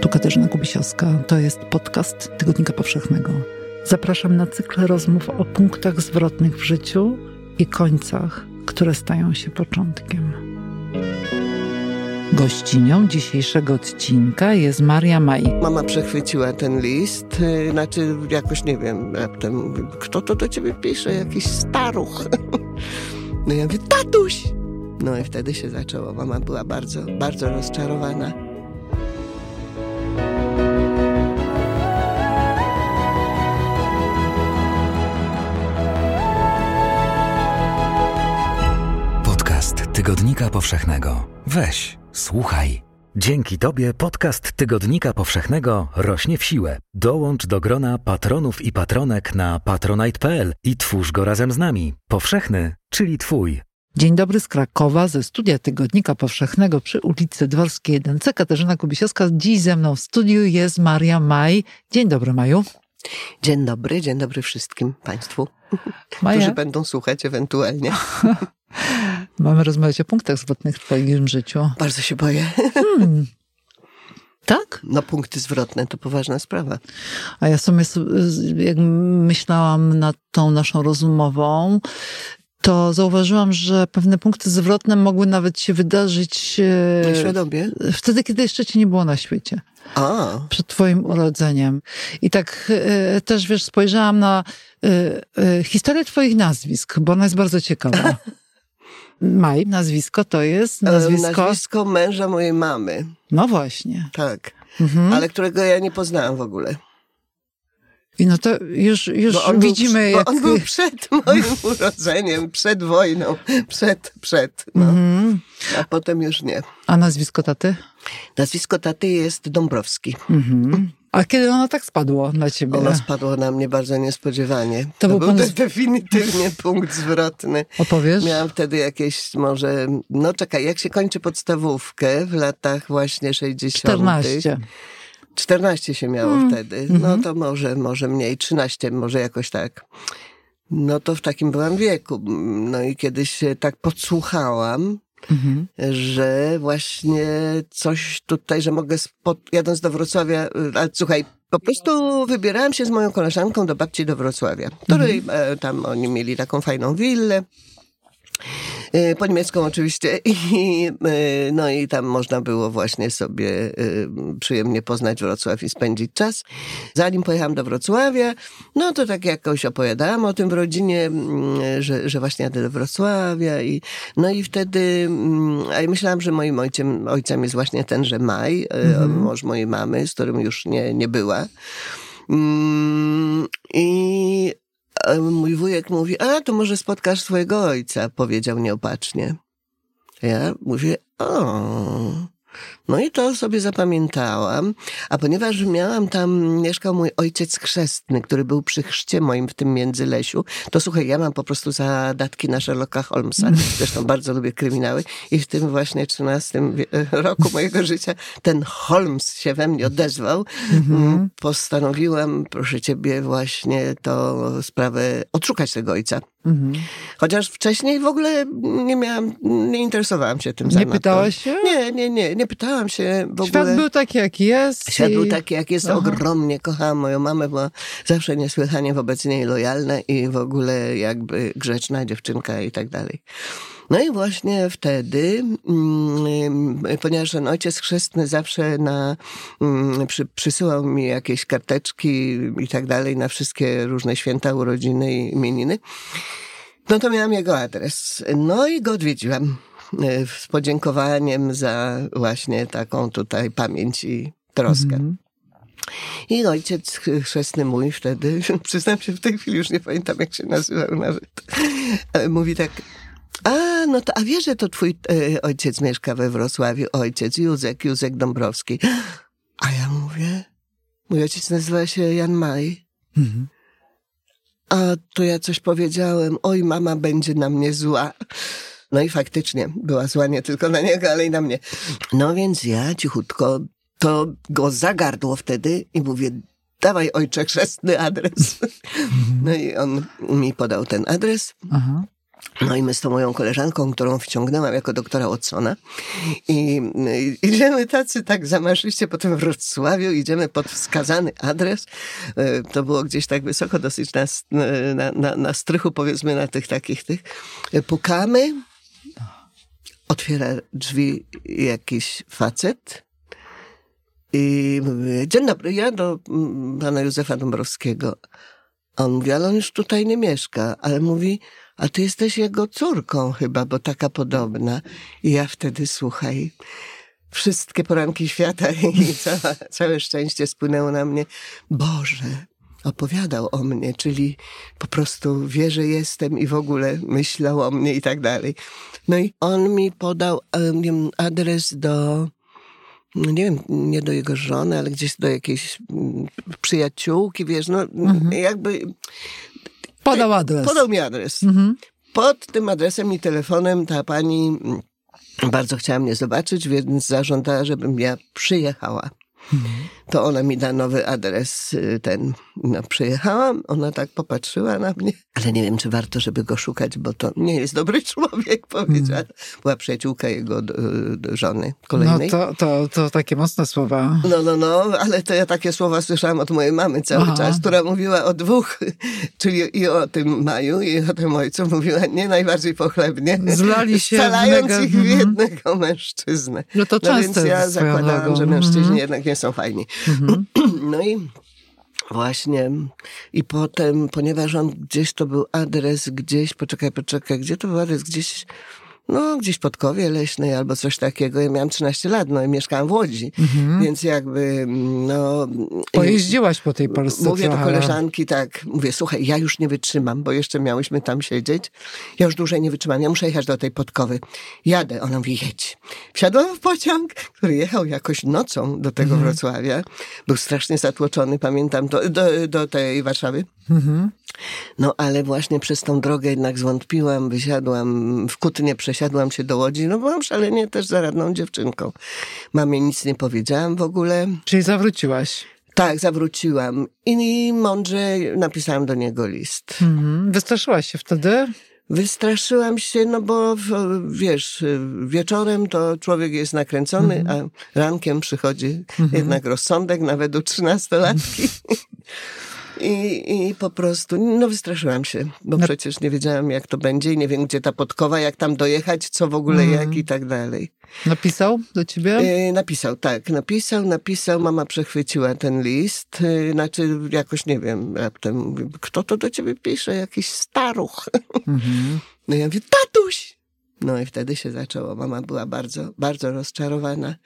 Tu Katarzyna Kubisiowska. To jest podcast Tygodnika Powszechnego. Zapraszam na cykl rozmów o punktach zwrotnych w życiu i końcach, które stają się początkiem. Gościnią dzisiejszego odcinka jest Maria Maj. Mama przechwyciła ten list, y, znaczy jakoś nie wiem, raptem mówię, kto to do ciebie pisze, jakiś staruch. No ja mówię, tatuś! No i wtedy się zaczęło. Mama była bardzo, bardzo rozczarowana. Tygodnika Powszechnego. Weź, słuchaj. Dzięki Tobie podcast Tygodnika Powszechnego rośnie w siłę. Dołącz do grona patronów i patronek na patronite.pl i twórz go razem z nami. Powszechny, czyli Twój. Dzień dobry z Krakowa, ze studia Tygodnika Powszechnego przy ulicy Dworskiej 1C. Katarzyna Kubisiowska. Dziś ze mną w studiu jest Maria Maj. Dzień dobry, Maju. Dzień dobry, dzień dobry wszystkim Państwu, Maja, którzy będą słuchać ewentualnie. mamy rozmawiać o punktach zwrotnych w Twoim życiu. Bardzo się boję. Hmm. Tak? No punkty zwrotne to poważna sprawa. A ja sobie, jak myślałam nad tą naszą rozmową, to zauważyłam, że pewne punkty zwrotne mogły nawet się wydarzyć e, Świadomie? wtedy, kiedy jeszcze cię nie było na świecie. A, Przed twoim urodzeniem. I tak e, też, wiesz, spojrzałam na e, e, historię twoich nazwisk, bo ona jest bardzo ciekawa. Maj, nazwisko to jest nazwisko... nazwisko... nazwisko męża mojej mamy, No właśnie. tak. Mhm. Ale którego ja nie poznałam w ogóle. I no to już, już widzimy, był, jak... On był przed moim urodzeniem, przed wojną, przed, przed. No. Mhm. A potem już nie. A nazwisko taty? Nazwisko taty jest Dąbrowski. Mhm. A kiedy ono tak spadło na ciebie? Ono spadło na mnie bardzo niespodziewanie. To To, był pan- de- definitywnie punkt zwrotny. Opowiesz? Miałam wtedy jakieś może, no czekaj, jak się kończy podstawówkę w latach właśnie 60. 14. 14 się miało Mm, wtedy. No to może, może mniej, 13, może jakoś tak. No to w takim byłam wieku. No i kiedyś tak podsłuchałam, Mhm. że właśnie coś tutaj, że mogę spod, jadąc do Wrocławia, y, ale słuchaj, po prostu wybierałam się z moją koleżanką do babci do Wrocławia, której e, tam oni mieli taką fajną willę. E, Po niemiecką oczywiście i e, no i tam można było właśnie sobie e, przyjemnie poznać Wrocław i spędzić czas. Zanim pojechałam do Wrocławia, no to tak jakoś opowiadałam o tym w rodzinie, że, że właśnie jadę do Wrocławia i no i wtedy, mm, a ja myślałam, że moim ojcem, ojcem jest właśnie tenże Maj, e, mąż mojej mamy, z którym już nie, nie była. Mm, I mój wujek mówi, a to może spotkasz swojego ojca, powiedział nieopatrznie. Ja mówię, o. No i to sobie zapamiętałam, a ponieważ miałam tam, mieszkał mój ojciec chrzestny, który był przy chrzcie moim w tym Międzylesiu, to słuchaj, ja mam po prostu zadatki na Sherlocka Holmesa, zresztą bardzo lubię kryminały i w tym właśnie 13 wie- roku mojego życia ten Holmes się we mnie odezwał. Mm, Postanowiłam, proszę ciebie, właśnie to sprawę odszukać tego ojca. Mhm. Chociaż wcześniej w ogóle nie miałam, nie interesowałam się tym Nie pytałaś się? Nie, nie, nie, nie pytałam się w Świat ogóle. był taki, jaki jest. Świat i- był taki, jak jest. Aha. Ogromnie kochałam moją mamę, była zawsze niesłychanie wobec niej lojalna i w ogóle jakby grzeczna dziewczynka i tak dalej. No i właśnie wtedy, mm, ponieważ ten ojciec chrzestny zawsze na, mm, przy, przysyłał mi jakieś karteczki i tak dalej na wszystkie różne święta, urodziny i imieniny, no to miałam jego adres. No i go odwiedziłam z podziękowaniem za właśnie taką tutaj pamięć i troskę. Mhm. I ojciec ch- chrzestny mój wtedy, przyznam się w tej chwili już nie pamiętam jak się nazywał nawet, ale mówi tak, a no to, a wiesz, że to twój e, ojciec mieszka we Wrocławiu, ojciec Józek, Józek Dąbrowski. A ja mówię, mój ojciec nazywa się Jan Maj. Mhm. A to ja coś powiedziałem, oj mama będzie na mnie zła. No i faktycznie była zła nie tylko na niego, ale i na mnie. No więc ja cichutko to go zagardło wtedy i mówię, dawaj ojcze chrzestny adres. No i on mi podał ten adres. Aha. No i my z tą moją koleżanką, którą wciągnęłam jako doktora Watsona i, i idziemy tacy tak zamarzyście po tym Wrocławiu, idziemy pod wskazany adres. E, to było gdzieś tak wysoko, dosyć na, na, na, na strychu powiedzmy na tych takich tych. E, pukamy, otwiera drzwi jakiś facet i mówię, dzień dobry, ja do pana Józefa Dąbrowskiego. On mówi, ale on już tutaj nie mieszka, ale mówi, a ty jesteś jego córką chyba, bo taka podobna. I ja wtedy, słuchaj, wszystkie poranki świata i cała, całe szczęście spłynęło na mnie. Boże, opowiadał o mnie, czyli po prostu wie, że jestem i w ogóle myślał o mnie i tak dalej. No i on mi podał um, adres do, no nie wiem, nie do jego żony, ale gdzieś do jakiejś mm, przyjaciółki, wiesz, no mhm. jakby... Podał adres. Podał mi adres. Mhm. Pod tym adresem i telefonem ta pani mm, bardzo chciała mnie zobaczyć, więc zażądała, żebym ja przyjechała to ona mi da nowy adres, y, ten, no, przyjechałam, ona tak popatrzyła na mnie, ale nie wiem, czy warto, żeby go szukać, bo to nie jest dobry człowiek, powiedziała. Była przyjaciółka jego żony kolejnej. No to, to, to takie mocne słowa. No, no, no, ale to ja takie słowa słyszałam od mojej mamy cały Aha. czas, która mówiła o dwóch, czyli i o tym Maju, i o tym ojcu, mówiła nie najbardziej pochlebnie. Zlali się Scalając ich w mhm. jednego mężczyznę. No to często no więc ja zakładałam, że mężczyźni -hmm. jednak nie są fajni. Mhm. No i Właśnie. I potem, ponieważ on gdzieś to był adres, gdzieś, poczekaj, poczekaj, gdzie to był adres? Gdzieś no gdzieś pod Kowie Leśnej albo coś takiego. Ja miałam 13 lat, no i mieszkałam w Łodzi, mhm. więc jakby, no... Pojeździłaś po tej Polsce Mówię trochę. do koleżanki tak, mówię, słuchaj, ja już nie wytrzymam, bo jeszcze miałyśmy tam siedzieć. Ja już dłużej nie wytrzymam, ja muszę jechać do tej Podkowy. Jadę. Ona mówi, jedź. Wsiadłam w pociąg, który jechał jakoś nocą do tego mhm. Wrocławia. Był strasznie zatłoczony, pamiętam, do, do, do tej Warszawy. Mhm. No ale właśnie przez tą drogę jednak zwątpiłam, wysiadłam, w Kutnie przesiadłam się do Łodzi, no byłam szalenie też zaradną dziewczynką. Mamie nic nie powiedziałam w ogóle. Czyli zawróciłaś? Tak, zawróciłam i mądrze napisałam do niego list. Mhm. Wystraszyłaś się wtedy? Wystraszyłam się, no bo wiesz, wieczorem to człowiek jest nakręcony, mhm. a rankiem przychodzi mhm. jednak rozsądek, nawet u trzynastolatki. I, I po prostu, no wystraszyłam się, bo no. przecież nie wiedziałam jak to będzie i nie wiem gdzie ta podkowa, jak tam dojechać, co w ogóle, mm. jak i tak dalej. Napisał do ciebie? E, napisał, tak. Napisał, napisał. Mama przechwyciła ten list. E, znaczy, jakoś nie wiem, raptem, kto to do ciebie pisze? Jakiś staruch. Mm-hmm. No ja mówię, tatuś! No i wtedy się zaczęło. Mama była bardzo, bardzo rozczarowana.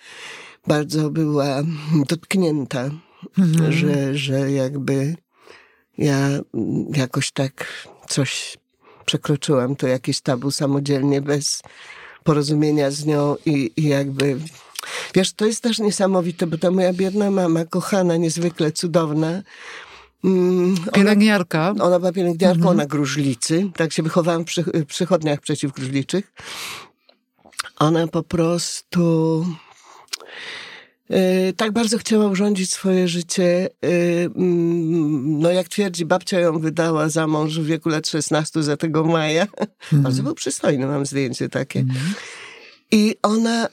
Bardzo była dotknięta, mm-hmm. że, że jakby ja jakoś tak coś przekroczyłam, to jakieś tabu samodzielnie, bez porozumienia z nią i, i jakby... Wiesz, to jest też niesamowite, bo ta moja biedna mama, kochana, niezwykle cudowna, mm, Pielęgniarka. Ona, ona była pielęgniarką mhm. na gruźlicy. Tak się wychowałam w przy, przychodniach przeciwgruźliczych. Ona po prostu tak bardzo chciała urządzić swoje życie. E, mm, no jak twierdzi, babcia ją wydała za mąż w wieku lat 16 za tego maja. Mm. Bardzo był przystojny, mam zdjęcie takie. Mm. I ona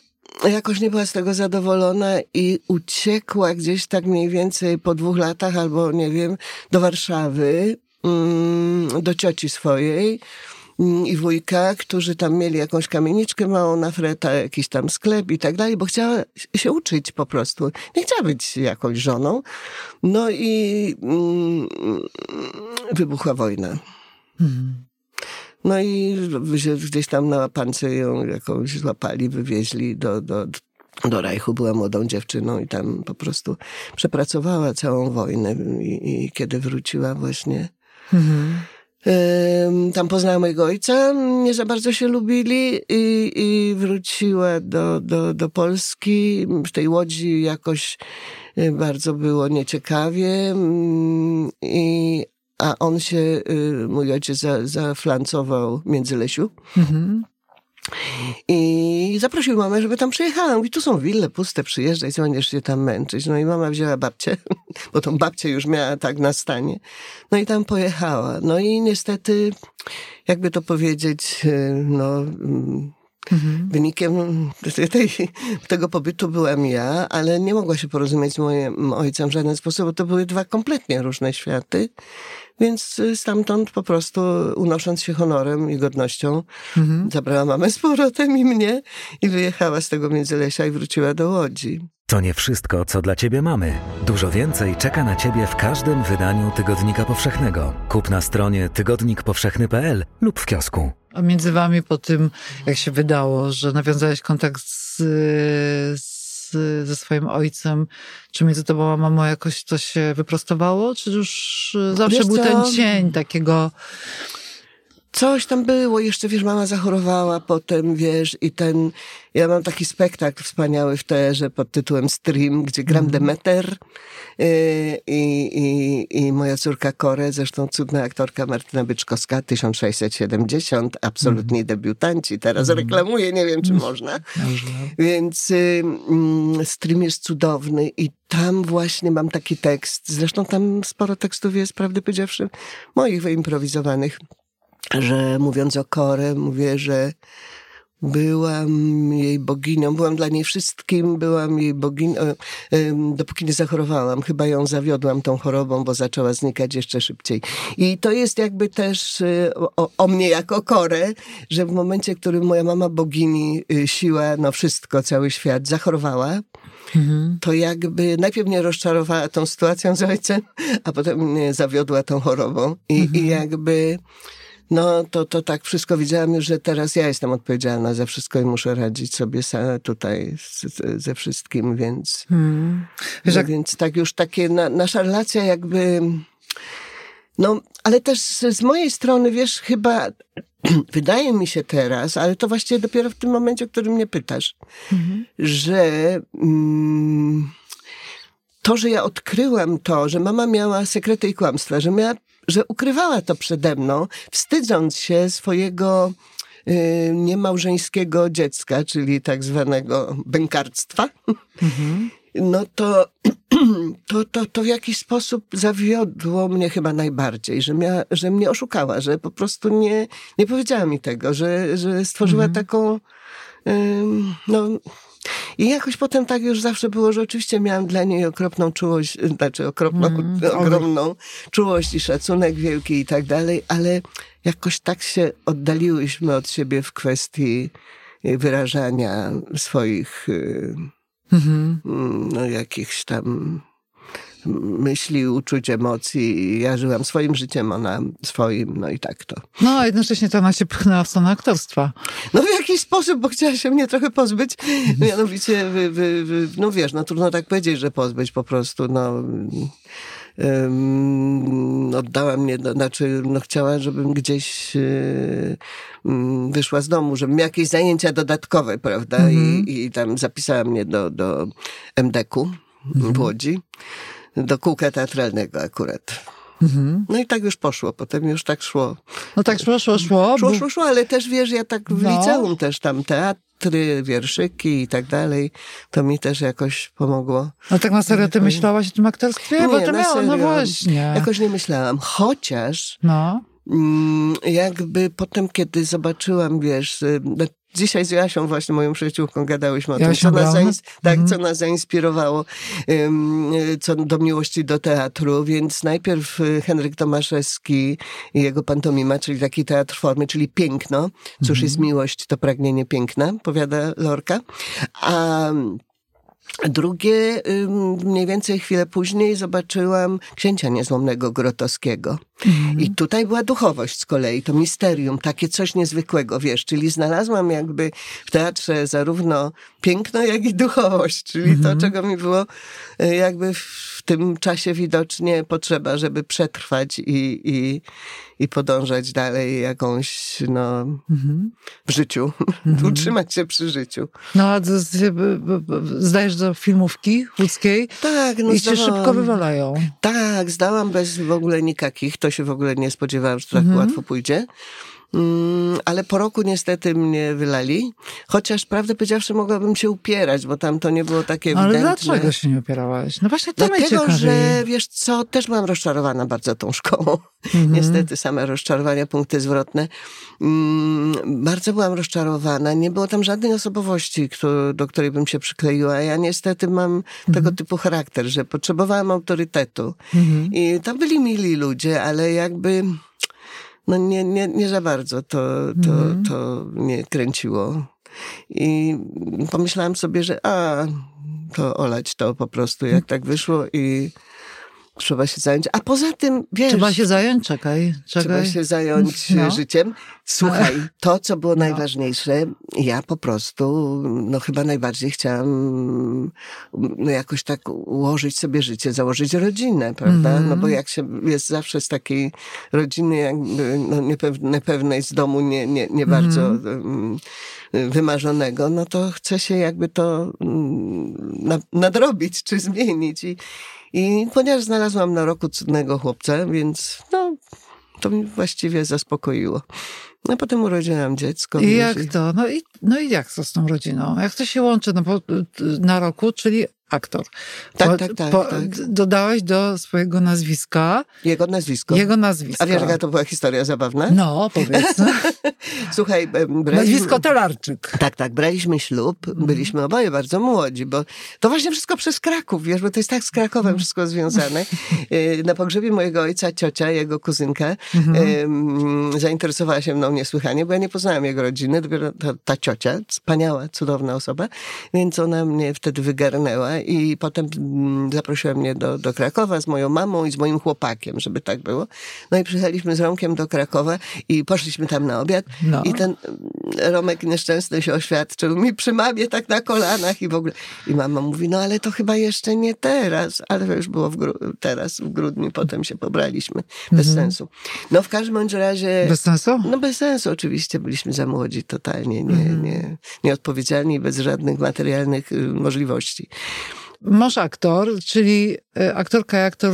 jakoś nie była z tego zadowolona i uciekła gdzieś tak mniej więcej po dwóch latach albo nie wiem, do Warszawy, mm, do cioci swojej i wujka, którzy tam mieli jakąś kamieniczkę małą na freta, jakiś tam sklep i tak dalej, bo chciała się uczyć po prostu. Nie chciała być jakąś żoną. No i mm, wybuchła wojna. Mhm. No i gdzieś tam na łapance ją jakąś złapali, wywieźli do, do, do Rajchu. Była młodą dziewczyną i tam po prostu przepracowała całą wojnę. I, i kiedy wróciła właśnie... Mhm tam poznała mojego ojca, nie za bardzo się lubili i, i wróciła do, do, do Polski. W tej łodzi jakoś y, bardzo było nieciekawie, mm, i, a on się, y, mój ojciec, za, zaflancował między Lesiu. Mhm. I zaprosił mamę, żeby tam przyjechała. Mówi, tu są wille puste, przyjeżdżaj, będziesz się tam męczyć. No i mama wzięła babcię, bo tą babcię już miała tak na stanie. No i tam pojechała. No i niestety, jakby to powiedzieć, no... Mhm. Wynikiem tej, tego pobytu byłam ja, ale nie mogła się porozumieć z moim ojcem w żaden sposób, bo to były dwa kompletnie różne światy. Więc stamtąd po prostu unosząc się honorem i godnością, mhm. zabrała mamę z powrotem i mnie i wyjechała z tego Międzylesia i wróciła do Łodzi. To nie wszystko, co dla Ciebie mamy. Dużo więcej czeka na Ciebie w każdym wydaniu Tygodnika Powszechnego. Kup na stronie tygodnikpowszechny.pl lub w kiosku. A między Wami po tym, jak się wydało, że nawiązałeś kontakt z, z ze swoim ojcem, czy między tobą a mamą jakoś to się wyprostowało, czy już zawsze Wiesz był co? ten cień takiego coś tam było, jeszcze wiesz, mama zachorowała potem, wiesz, i ten, ja mam taki spektakl wspaniały w teatrze pod tytułem Stream, gdzie gram mm. Demeter y, i, i, i moja córka Kore, zresztą cudna aktorka Martyna Byczkowska, 1670, absolutni mm. debiutanci, teraz mm. reklamuję, nie wiem, czy mhm. można. Więc y, mm, Stream jest cudowny i tam właśnie mam taki tekst, zresztą tam sporo tekstów jest, prawdę powiedziawszy, moich wyimprowizowanych, że mówiąc o Korę, mówię, że byłam jej boginią, byłam dla niej wszystkim, byłam jej boginią, dopóki nie zachorowałam. Chyba ją zawiodłam tą chorobą, bo zaczęła znikać jeszcze szybciej. I to jest jakby też y, o, o mnie jako Korę, że w momencie, w którym moja mama bogini, y, siła, no wszystko, cały świat zachorowała, mhm. to jakby najpierw mnie rozczarowała tą sytuacją z ojcem, a potem mnie zawiodła tą chorobą. I, mhm. i jakby no to, to tak wszystko widziałam już, że teraz ja jestem odpowiedzialna za wszystko i muszę radzić sobie tutaj ze wszystkim, więc, hmm. No, więc tak już takie, na, nasza relacja jakby, no, ale też z mojej strony, wiesz, chyba wydaje mi się teraz, ale to właściwie dopiero w tym momencie, o którym mnie pytasz, mhm. że mm, to, że ja odkryłam to, że mama miała sekrety i kłamstwa, że miała że ukrywała to przede mną, wstydząc się swojego y, niemałżeńskiego dziecka, czyli tak zwanego bękarstwa, mhm. no to, to, to, to w jakiś sposób zawiodło mnie chyba najbardziej, że, mia, że mnie oszukała, że po prostu nie, nie powiedziała mi tego, że, że stworzyła mhm. taką, no i jakoś potem tak już zawsze było, że oczywiście miałam dla niej okropną czułość, znaczy okropną, mm, ogromną czułość i szacunek wielki i tak dalej, ale jakoś tak się oddaliłyśmy od siebie w kwestii wyrażania swoich mm -hmm. no, jakichś tam myśli, uczuć, emocji. Ja żyłam swoim życiem, ona swoim, no i tak to. No, a jednocześnie to ona się pchnęła w stronę aktorstwa. No w jakiś sposób, bo chciała się mnie trochę pozbyć. Mianowicie, wy, wy, wy, no wiesz, no trudno tak powiedzieć, że pozbyć po prostu, no... Um, oddała mnie, no, znaczy no, chciała, żebym gdzieś yy, wyszła z domu, żebym miała jakieś zajęcia dodatkowe, prawda? Mm -hmm. I, I tam zapisała mnie do, do MDK-u mm -hmm. w Łodzi do kółka teatralnego akurat. Mhm. No i tak już poszło, potem już tak szło. No tak szło, szło, szło. Szło, szło, szło, ale też wiesz, ja tak w no. liceum też tam teatry, wierszyki i tak dalej, to mi też jakoś pomogło. No tak na serio ty myślałaś o tym aktorstwie? Nie, Bo to miało, no właśnie. Jakoś nie myślałam, chociaż... No. Mm, jakby potem, kiedy zobaczyłam, wiesz, y, Dzisiaj z Jasią, właśnie moją przyjaciółką, gadałyśmy o tym, co nas, zains- tak, mm. co nas zainspirowało um, co do miłości do teatru, więc najpierw y, Henryk Tomaszewski i jego pantomima, czyli taki teatr formy, czyli piękno. Cóż mm. jest miłość, to pragnienie piękna, powiada Lorka. A Drugie, mniej więcej chwilę później, zobaczyłam księcia niezłomnego Grotowskiego. Mm. I tutaj była duchowość z kolei, to misterium, takie coś niezwykłego, wiesz, czyli znalazłam jakby w teatrze zarówno piękno, jak i duchowość, czyli mm. to, mhm. czego mi było e, jakby w tym czasie widocznie potrzeba, żeby przetrwać i, i, i podążać dalej jakąś, no, mhm. w życiu, mhm. utrzymać się przy życiu. No, a zdajesz do filmówki łódzkiej? Tak, no I cię szybko wywalają. Tak, zdałam bez w ogóle nikakich, to się w ogóle nie spodziewałam, że tak mhm. łatwo pójdzie. Mm, ale po roku niestety mnie wylali. Chociaż prawdę powiedziawszy mogłabym się upierać, bo tam to nie było takie Ale ewidentne. dlaczego się nie opierałaś? No właśnie to Dlatego, że wiesz co, też byłam rozczarowana bardzo tą szkołą. Mhm. Niestety same rozczarowania, punkty zwrotne. Mm, bardzo byłam rozczarowana. Nie było tam żadnej osobowości, do której bym się przykleiła. Ja niestety mam tego typu charakter, że potrzebowałam autorytetu. Mhm. I tam byli mili ludzie, ale jakby no nie, nie, nie za bardzo to, to, Mhm. to mnie kręciło. I pomyślałam sobie, że a, to olać to po prostu, jak tak wyszło i trzeba się zająć. A poza tym, wiesz... Trzeba się zająć, czekaj, Trzeba czekaj. się zająć No. życiem. Słuchaj, to, co było najważniejsze, ja po prostu, no chyba najbardziej chciałam no, jakoś tak ułożyć sobie życie, założyć rodzinę, prawda? Mhm. No bo jak się jest zawsze z takiej rodziny jakby no, niepew- niepewnej z domu, nie, nie, nie bardzo mm, wymarzonego, no to chce się jakby to mm, na, nadrobić czy zmienić. I, I ponieważ znalazłam na roku cudnego chłopca, więc no, to mi właściwie zaspokoiło. No potem urodziłam dziecko. I jak to? No i, no i jak to z tą rodziną? Jak to się łączy no, bo, na roku, czyli aktor? Tak, Bo- tak, tak, po- tak. Dodałeś do swojego nazwiska Jego nazwisko. jego nazwisko. A wiesz, jaka to była historia zabawna? No, powiedz. Słuchaj, braliśmy... Nazwisko Telarczyk. Tak, tak, braliśmy ślub, Mhm. byliśmy oboje bardzo młodzi, bo to właśnie wszystko przez Kraków, wiesz, bo to jest tak z Mhm. Krakowem wszystko związane. Y, Na pogrzebie mojego ojca ciocia, jego kuzynka, Mhm. zainteresowała się mną niesłychanie, bo ja nie poznałam jego rodziny, dopiero ta, ta ciocia, wspaniała, cudowna osoba, więc ona mnie wtedy wygarnęła i potem mm, zaprosiła mnie do, do Krakowa z moją mamą i z moim chłopakiem, żeby tak było. No i przyjechaliśmy z Romkiem do Krakowa i poszliśmy tam na obiad No. i ten mm, Romek nieszczęsny się oświadczył mi przy mamie tak na kolanach i w ogóle. I mama mówi, no ale to chyba jeszcze nie teraz, ale to już było w gru- teraz, w grudniu, potem się pobraliśmy. Bez sensu. No w każdym bądź razie... Mhm. Bez sensu? No bez sensu oczywiście, byliśmy za młodzi totalnie, nie, Mhm. nie, nieodpowiedzialni, bez żadnych materialnych y, możliwości. Mąż aktor, czyli aktorka i aktor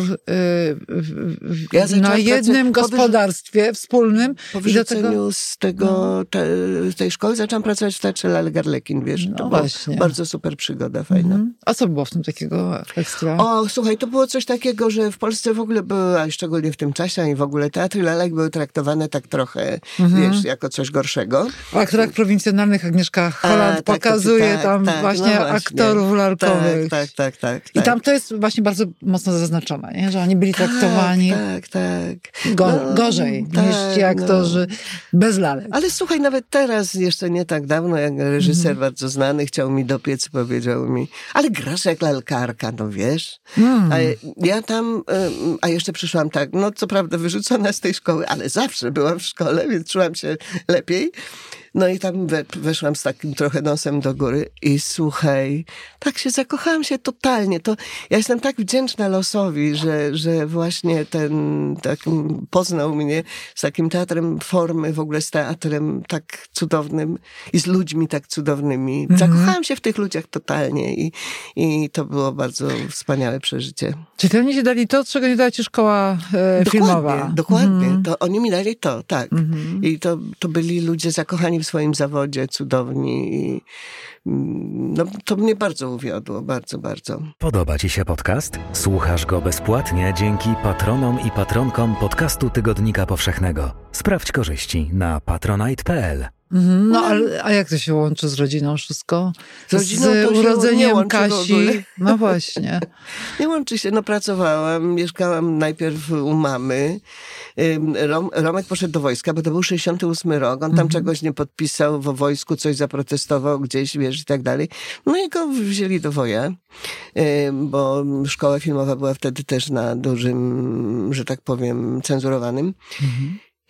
w- Ja na jednym pracę- gospodarstwie wspólnym. Po wyrzuceniu z tego, te, z tej szkoły zaczęłam pracować w Teatrze Lal Garlekin, wiesz. No to była właśnie. bardzo super przygoda, fajna. Mhm. A co było w tym takiego ekstra? O, słuchaj, to było coś takiego, że w Polsce w ogóle były, a szczególnie w tym czasie i w ogóle teatry lalek były traktowane tak trochę, Mhm. wiesz, jako coś gorszego. O aktorach prowincjonalnych Agnieszka A, Holland tak, to- pokazuje tak, tam tak, właśnie, no właśnie. aktorów lalkowych. Tak, tak, tak, tak. I tak. tam to jest właśnie bardzo mocno zaznaczone, nie? że oni byli traktowani Tak, tak. go, No, gorzej tak, niż ci no. aktorzy bez lalek. Ale słuchaj, nawet teraz, jeszcze nie tak dawno, jak reżyser Mhm. bardzo znany chciał mi dopiec powiedział mi, ale grasz jak lalkarka, no wiesz. Mm. A ja tam, a jeszcze przyszłam tak, no co prawda wyrzucona z tej szkoły, ale zawsze byłam w szkole, więc czułam się lepiej. No i tam we, weszłam z takim trochę nosem do góry i słuchaj, tak się zakochałam się totalnie. To ja jestem tak wdzięczna losowi, że, że właśnie ten tak poznał mnie z takim teatrem formy, w ogóle z teatrem tak cudownym i z ludźmi tak cudownymi. Zakochałam się w tych ludziach totalnie i, i to było bardzo wspaniałe przeżycie. Czyli to oni ci dali to, czego nie dała ci szkoła e, filmowa. Dokładnie, dokładnie. Mhm. To oni mi dali to, tak. I to, to byli ludzie zakochani w swoim zawodzie, cudowni. I, mm, no, to mnie bardzo uwiodło, bardzo, bardzo. Podoba Ci się podcast? Słuchasz go bezpłatnie dzięki patronom i patronkom podcastu Tygodnika Powszechnego. Sprawdź korzyści na patronite.pl. Mhm. No, ale, a jak to się łączy z rodziną wszystko? Z rodziną nie urodzeniem Kasi. No właśnie. Nie łączy się, no pracowałam, mieszkałam najpierw u mamy. Rom, Romek poszedł do wojska, bo to był 68 rok, on tam czegoś nie podpisał, w wojsku coś zaprotestował gdzieś, wiesz, i tak dalej. No i go wzięli do woja, bo szkoła filmowa była wtedy też na dużym, że tak powiem, cenzurowanym.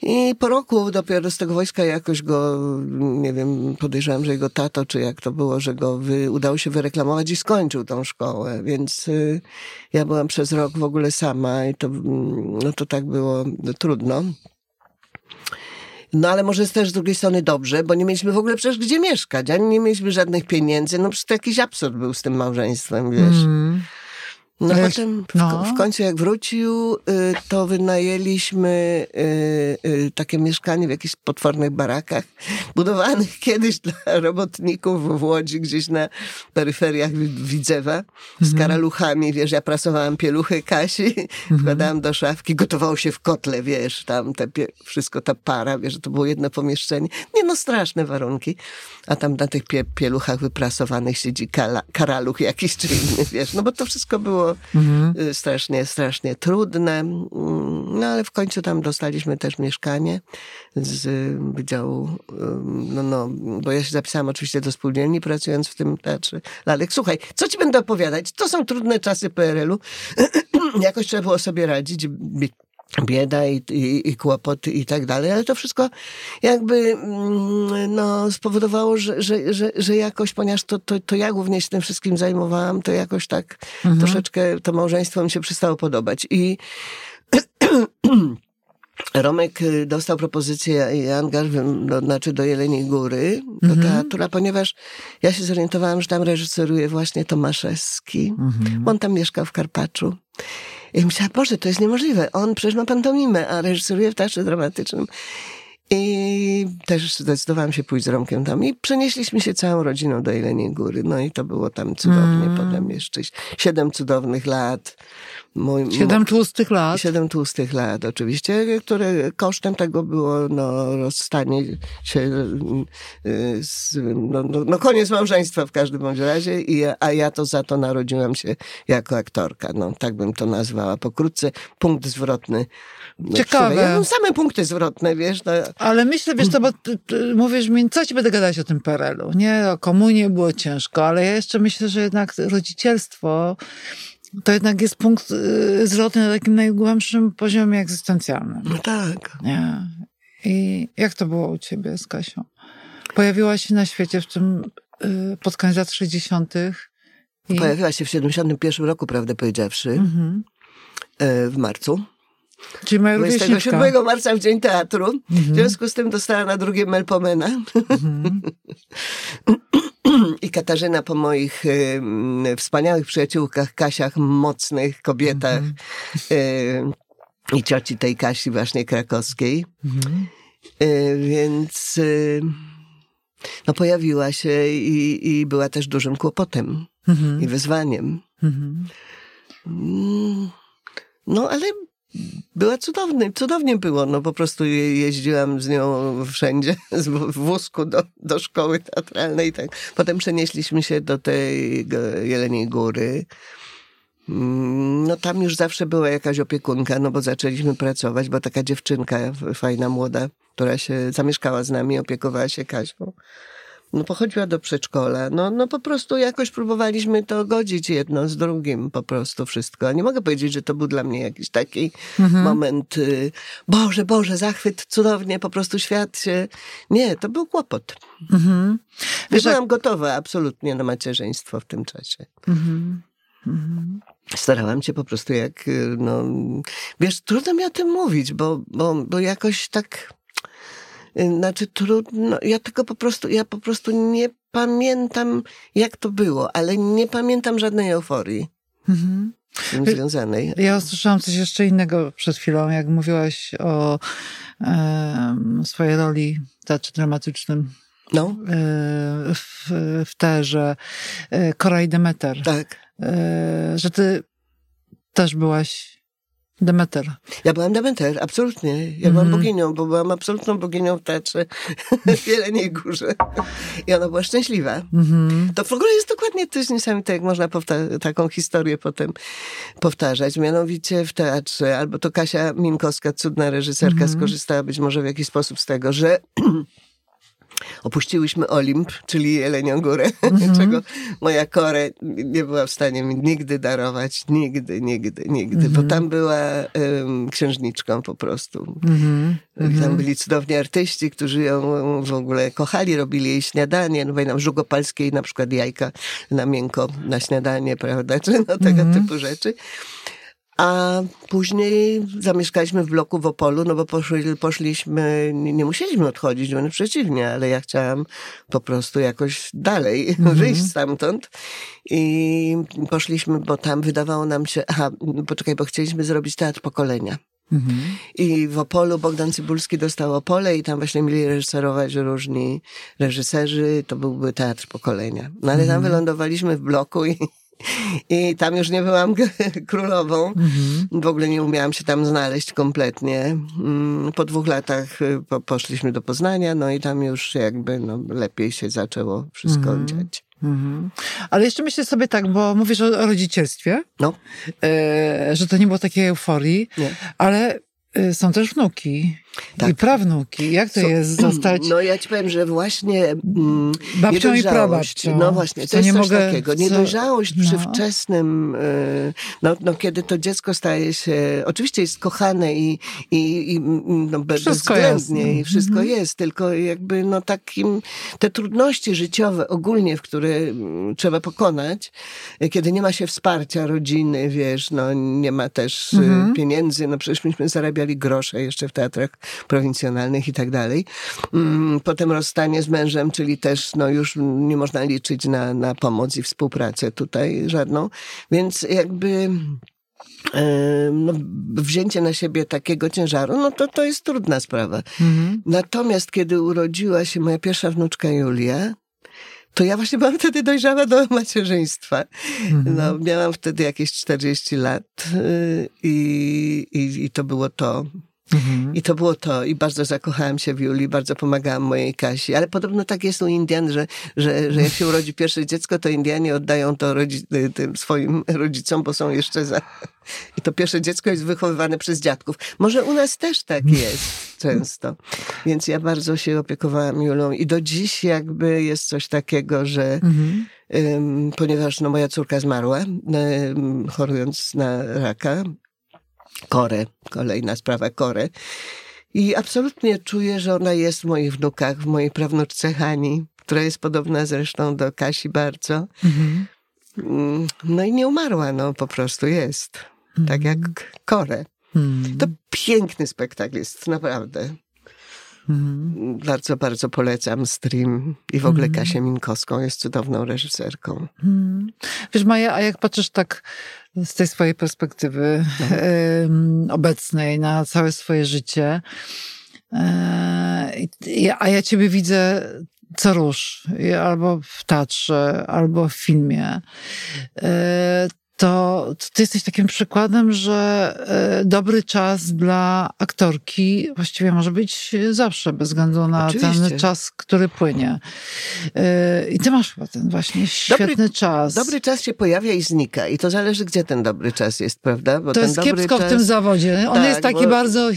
I po roku dopiero z tego wojska jakoś go, nie wiem, podejrzewam, że jego tato, czy jak to było, że go wy, udało się wyreklamować i skończył tą szkołę, więc y, ja byłam przez rok w ogóle sama i to, mm, no to tak było trudno. No ale może też z drugiej strony dobrze, bo nie mieliśmy w ogóle przecież gdzie mieszkać, ani nie mieliśmy żadnych pieniędzy, no przecież to jakiś absurd był z tym małżeństwem, wiesz. Mm. No potem w, no. w końcu jak wrócił, y, to wynajęliśmy y, y, takie mieszkanie w jakichś potwornych barakach, budowanych kiedyś dla robotników w Łodzi, gdzieś na peryferiach Wi- Widzewa, z Mhm. karaluchami, wiesz, ja prasowałam pieluchy Kasi, wkładałam do szafki, gotowało się w kotle, wiesz, tam te pie, wszystko ta para, wiesz, że to było jedno pomieszczenie. Nie no, straszne warunki. A tam na tych pie, pieluchach wyprasowanych siedzi kala, karaluch jakiś czy inny, wiesz, no bo to wszystko było Mhm. y, strasznie, strasznie trudne. Mm, No ale w końcu tam dostaliśmy też mieszkanie z y, wydziału, ym, no, no, bo ja się zapisałam oczywiście do spółdzielni pracując w tym teatrze. Lalek, słuchaj, co ci będę opowiadać? To są trudne czasy PRL-u. Jakoś trzeba było sobie radzić. Bie- Bieda i, i, i kłopot i tak dalej, ale to wszystko jakby mm, no, spowodowało, że, że, że, że jakoś, ponieważ to, to, to ja głównie się tym wszystkim zajmowałam, to jakoś tak troszeczkę to małżeństwo mi się przestało podobać. I Romek y, dostał propozycję i angaż, do, znaczy do Jeleniej Góry, do teatru, a ponieważ ja się zorientowałam, że tam reżyseruje właśnie Tomaszewski, bo on tam mieszkał w Karpaczu. I myślałam, Boże, to jest niemożliwe. On przecież ma pantomimę, a reżyseruje w teatrze dramatycznym. I też zdecydowałam się pójść z Romkiem tam i przenieśliśmy się całą rodziną do Jeleniej Góry. No i to było tam cudownie. Mm. Potem jeszcze siedem cudownych lat. Mój, Siedem tłustych lat. Siedem tłustych lat oczywiście, które kosztem tego było no, rozstanie się, y, z, no, no, no koniec małżeństwa w każdym bądź razie, i, a ja to za to narodziłam się jako aktorka. No, tak bym to nazwała pokrótce. Punkt zwrotny. No, Ciekawe. Ja mam same punkty zwrotne, wiesz. No, Ale myślę, wiesz co, bo ty, ty mówisz mi, co ci będę gadać o tym PRL-u? Nie, o komunie było ciężko, ale ja jeszcze myślę, że jednak rodzicielstwo to jednak jest punkt y, zwrotny na takim najgłębszym poziomie egzystencjalnym. no tak. Nie. I jak to było u ciebie z Kasią? Pojawiłaś się na świecie w tym y, pod koniec lat 60. I, Pojawiła się w 71 roku, prawdę powiedziawszy, mhm. e, w marcu. Czyli rówieśniczka. 27 marca w Dzień Teatru. W Mhm. związku z tym dostała na drugie Melpomena. Mhm. I Katarzyna po moich y, wspaniałych przyjaciółkach, Kasiach, mocnych kobietach Mhm. y, i cioci tej Kasi właśnie krakowskiej. Y, więc no pojawiła się i, i była też dużym kłopotem i wyzwaniem. Mhm. No, ale była cudowny, cudownie było. No po prostu je- jeździłam z nią wszędzie, w wózku do, do szkoły teatralnej. Tak. Potem przenieśliśmy się do tej Jeleniej Góry. Mm, No tam już zawsze była jakaś opiekunka, no bo zaczęliśmy pracować, bo taka dziewczynka fajna, młoda, która się zamieszkała z nami, opiekowała się Kasią. No pochodziła do przedszkola. No, no po prostu jakoś próbowaliśmy to godzić jedno z drugim, po prostu wszystko. Nie mogę powiedzieć, że to był dla mnie jakiś taki moment, y, Boże, Boże, zachwyt, cudownie, po prostu świat się... Nie, to był kłopot. Mhm. Wiesz, jak- byłam gotowa absolutnie na macierzyństwo w tym czasie. Mhm. Mhm. Starałam się po prostu jak, y, no, wiesz, trudno mi o tym mówić, bo, bo, bo jakoś tak, znaczy trudno, ja tylko po prostu, ja po prostu nie pamiętam jak to było, ale nie pamiętam żadnej euforii Mhm. z tym Y- związanej. Ja usłyszałam coś jeszcze innego przed chwilą, jak mówiłaś o em, swojej roli w teatrze dramatycznym No, e, w, w terze e, Kora i Demeter. tak. E, że ty też byłaś Demeter. Ja byłam Demeter, absolutnie. Ja byłam Mhm. boginią, bo byłam absolutną boginią w teatrze w Jeleniej Górze. I ona była szczęśliwa. Mhm. To w ogóle jest dokładnie coś niesamowite, jak można taką historię potem powtarzać. Mianowicie w teatrze, albo to Kasia Minkowska, cudna reżyserka, Mhm. skorzystała być może w jakiś sposób z tego, że opuściłyśmy Olimp, czyli Jelenią Górę, czego moja Kore nie była w stanie mi nigdy darować. Nigdy, nigdy, nigdy. Bo tam była em, księżniczką po prostu. Mhm. Tam byli cudowni artyści, którzy ją w ogóle kochali, robili jej śniadanie. No pamiętam Żugopalskiej na przykład jajka na miękko na śniadanie, prawda? Czy no tego typu rzeczy. A później zamieszkaliśmy w bloku w Opolu, no bo poszli, poszliśmy, nie, musieliśmy odchodzić, wręcz przeciwnie, ale ja chciałam po prostu jakoś dalej Mhm. wyjść stamtąd. I poszliśmy, bo tam wydawało nam się, aha, poczekaj, bo chcieliśmy zrobić teatr pokolenia. Mhm. I w Opolu Bogdan Cybulski dostał Opole i tam właśnie mieli reżyserować różni reżyserzy. To byłby teatr pokolenia. No ale tam wylądowaliśmy w bloku i, i tam już nie byłam królową. Mhm. W ogóle nie umiałam się tam znaleźć kompletnie. Mm, Po dwóch latach y, po, poszliśmy do Poznania, no i tam już jakby no, lepiej się zaczęło wszystko Mhm. dziać. Mhm. Ale jeszcze myślę sobie tak, bo mówisz o, o rodzicielstwie, No, e, że to nie było takiej euforii, nie. ale e, są też wnuki Tak. i prawnuki. Jak to So- jest zostać No ja ci powiem, że właśnie mm, babcią i prababcią? No właśnie, to Co jest nie coś mogę- takiego. co- Niedojrzałość przy no. wczesnym, y, no, no kiedy to dziecko staje się, oczywiście jest kochane i, i, i no, Wszystko bezwzględnie jest. i wszystko Mhm. jest, tylko jakby no takim, te trudności życiowe ogólnie, w które trzeba pokonać, kiedy nie ma się wsparcia rodziny, wiesz, no nie ma też y, Mhm. pieniędzy, no przecież myśmy zarabiali grosze jeszcze w teatrach prowincjonalnych i tak dalej. Mm, Potem rozstanie z mężem, czyli też no już nie można liczyć na, na pomoc i współpracę tutaj żadną. Więc jakby e, no, wzięcie na siebie takiego ciężaru, no to to jest trudna sprawa. Mhm. Natomiast kiedy urodziła się moja pierwsza wnuczka Julia, to ja właśnie byłam wtedy dojrzała do macierzyństwa. Mhm. No, miałam wtedy jakieś 40 lat y, i, i, i to było to. Mhm. I to było to. I bardzo zakochałam się w Julii, bardzo pomagałam mojej Kasi. Ale podobno tak jest u Indian, że, że, że jak się urodzi pierwsze dziecko, to Indianie oddają to rodzi, y, tym swoim rodzicom, bo są jeszcze za... I to pierwsze dziecko jest wychowywane przez dziadków. Może u nas też tak jest często. Więc ja bardzo się opiekowałam Julą i do dziś jakby jest coś takiego, że Mhm. ponieważ no, moja córka zmarła, chorując na raka, korę, kolejna sprawa, korę. I absolutnie czuję, że ona jest w moich wnukach, w mojej prawnuczce Hani, która jest podobna zresztą do Kasi bardzo. Mhm. Mm, No i nie umarła, no po prostu jest. Tak jak korę. Mhm. To piękny spektakl jest, naprawdę. Mhm. Bardzo, bardzo polecam stream i w ogóle Mhm. Kasię Minkowską jest cudowną reżyserką. Mhm. Wiesz, Maja, a jak patrzysz tak z tej swojej perspektywy em, obecnej na całe swoje życie, i- a ja ciebie widzę co rusz, i albo w teatrze, albo w filmie, e, to, to ty jesteś takim przykładem, że e, dobry czas dla aktorki właściwie może być zawsze, bez względu na Oczywiście. ten czas, który płynie. E, I ty masz chyba ten właśnie świetny czas. Dobry czas się pojawia i znika i to zależy, gdzie ten dobry czas jest, prawda? Bo to jest dobry kiepsko czas... w tym zawodzie. On Tak, jest taki bo- bardzo e,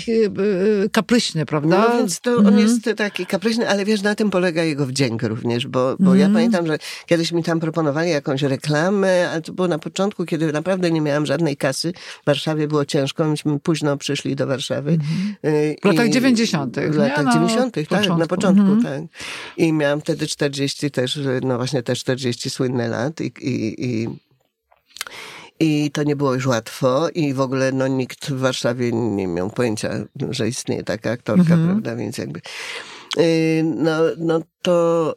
kapryśny, prawda? No więc to on Mhm. jest taki kapryśny, ale wiesz, na tym polega jego wdzięk również, bo, bo ja Mhm. pamiętam, że kiedyś mi tam proponowali jakąś reklamę, ale to było na początku, kiedy naprawdę nie miałam żadnej kasy. W Warszawie było ciężko, myśmy późno przyszli do Warszawy. Y, W latach i- 90., W latach Na 90., tak, na początku. początku, Mhm. tak. I miałam wtedy 40 też, no właśnie też 40 słynne lat i, i, i i to nie było już łatwo i w ogóle no, nikt w Warszawie nie miał pojęcia, że istnieje taka aktorka, Mhm. prawda, więc jakby... Yy, no, no to...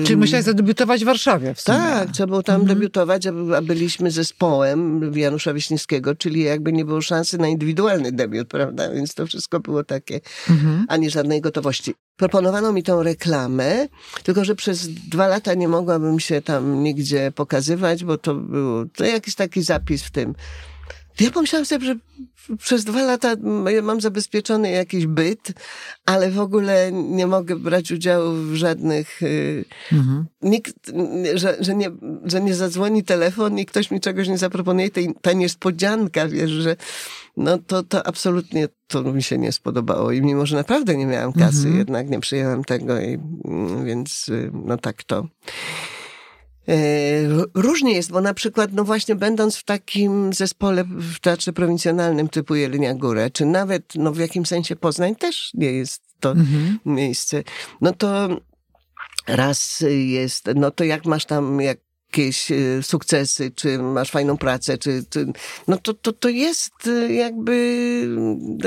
Yy, Czyli musiałeś zadebiutować w Warszawie w sumie. tak, trzeba było tam Mhm. debiutować, a, byliśmy zespołem Janusza Wiśniewskiego, czyli jakby nie było szansy na indywidualny debiut, prawda? Więc to wszystko było takie, Mhm. ani żadnej gotowości. Proponowano mi tą reklamę, tylko że przez dwa lata nie mogłabym się tam nigdzie pokazywać, bo to był to jakiś taki zapis w tym. Ja pomyślałam sobie, że przez dwa lata mam zabezpieczony jakiś byt, ale w ogóle nie mogę brać udziału w żadnych y, Mhm. nikt, że, że, nie, że nie zadzwoni telefon i ktoś mi czegoś nie zaproponuje, tej, ta niespodzianka, wiesz, że no to, to absolutnie to mi się nie spodobało i mimo, że naprawdę nie miałam kasy, Mhm. jednak nie przyjęłam tego i mm, więc y, no tak to. E, ró- Różnie jest, bo na przykład, no właśnie będąc w takim zespole w teatrze prowincjonalnym typu Jelenia Górę, czy nawet no w jakimś sensie Poznań też nie jest to Mhm. miejsce, no to raz jest, no to jak masz tam, jak jakieś e, sukcesy, czy masz fajną pracę, czy, czy no to, to, to jest e, jakby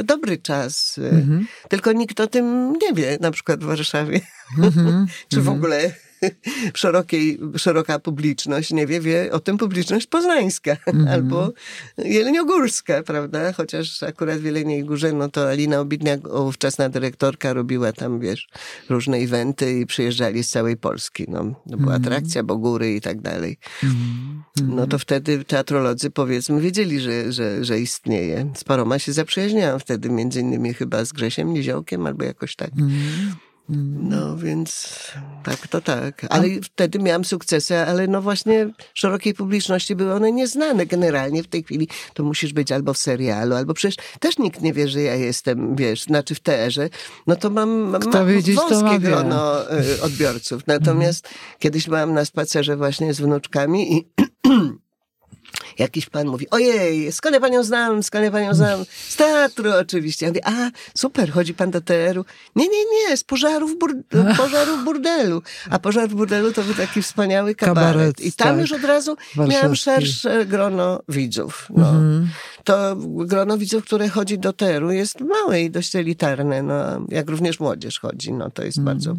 dobry czas. Mhm. Tylko nikt o tym nie wie, na przykład w Warszawie. Mhm. czy w mhm. ogóle szerokiej, szeroka publiczność nie wie, wie o tym publiczność poznańska mm -hmm. albo jeleniogórska, prawda? Chociaż akurat w Jeleniej Górze, no to Alina Obidniak, ówczesna dyrektorka, robiła tam, wiesz, różne eventy i przyjeżdżali z całej Polski. No, była mm -hmm. atrakcja, bo góry i tak dalej. Mm -hmm. No to wtedy teatrolodzy, powiedzmy, wiedzieli, że, że, że istnieje. Z paroma się zaprzyjaźniałam wtedy, między innymi chyba z Grzesiem Niziołkiem albo jakoś tak. Mhm. No więc tak, to tak. Ale A... wtedy miałam sukcesy, ale no właśnie szerokiej publiczności były one nieznane generalnie w tej chwili. To musisz być albo w serialu, albo przecież też nikt nie wie, że ja jestem, wiesz, znaczy w teerze. No to mam, mam wiedzieć, wąskie ma grono y, odbiorców. Natomiast mhm. kiedyś byłam na spacerze właśnie z wnuczkami i Jakiś pan mówi, ojej, skąd ja panią znam, skąd ja panią znam? Z teatru oczywiście. Ja mówię, a, super, chodzi pan do teatru? Nie, nie, nie, z pożarów, bur- pożarów burdelu. A pożar w burdelu to był taki wspaniały kabaret. kabaret I tam tak. już od razu miałam szersze grono widzów. No. Mhm. To grono widzów, które chodzi do teatru jest małe i dość elitarne, no, jak również młodzież chodzi, no to jest mhm. bardzo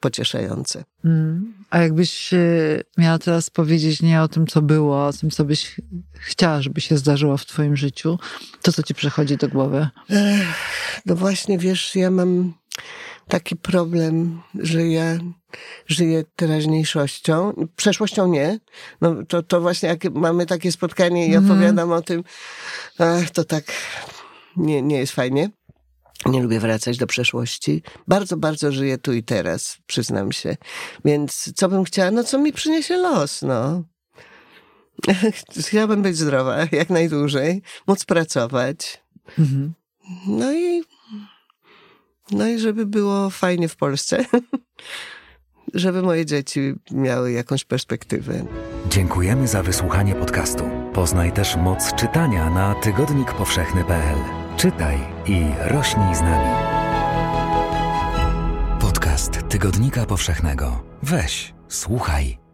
pocieszające. Mhm. A jakbyś miała teraz powiedzieć nie o tym, co było, o tym, co byś chciała, żeby się zdarzyło w twoim życiu, to co ci przychodzi do głowy? No właśnie, wiesz, ja mam taki problem, że ja żyję teraźniejszością, przeszłością nie. No to, to właśnie jak mamy takie spotkanie i mm. opowiadam o tym, ach, to tak nie, nie jest fajnie. Nie lubię wracać do przeszłości. Bardzo, bardzo żyję tu i teraz, przyznam się. Więc co bym chciała? No co mi przyniesie los, no. Chciałabym być zdrowa jak najdłużej, móc pracować. Mhm. No i no i żeby było fajnie w Polsce. żeby moje dzieci miały jakąś perspektywę. Dziękujemy za wysłuchanie podcastu. Poznaj też moc czytania na tygodnikpowszechny.pl. Czytaj i rośnij z nami. Podcast Tygodnika Powszechnego. Weź, słuchaj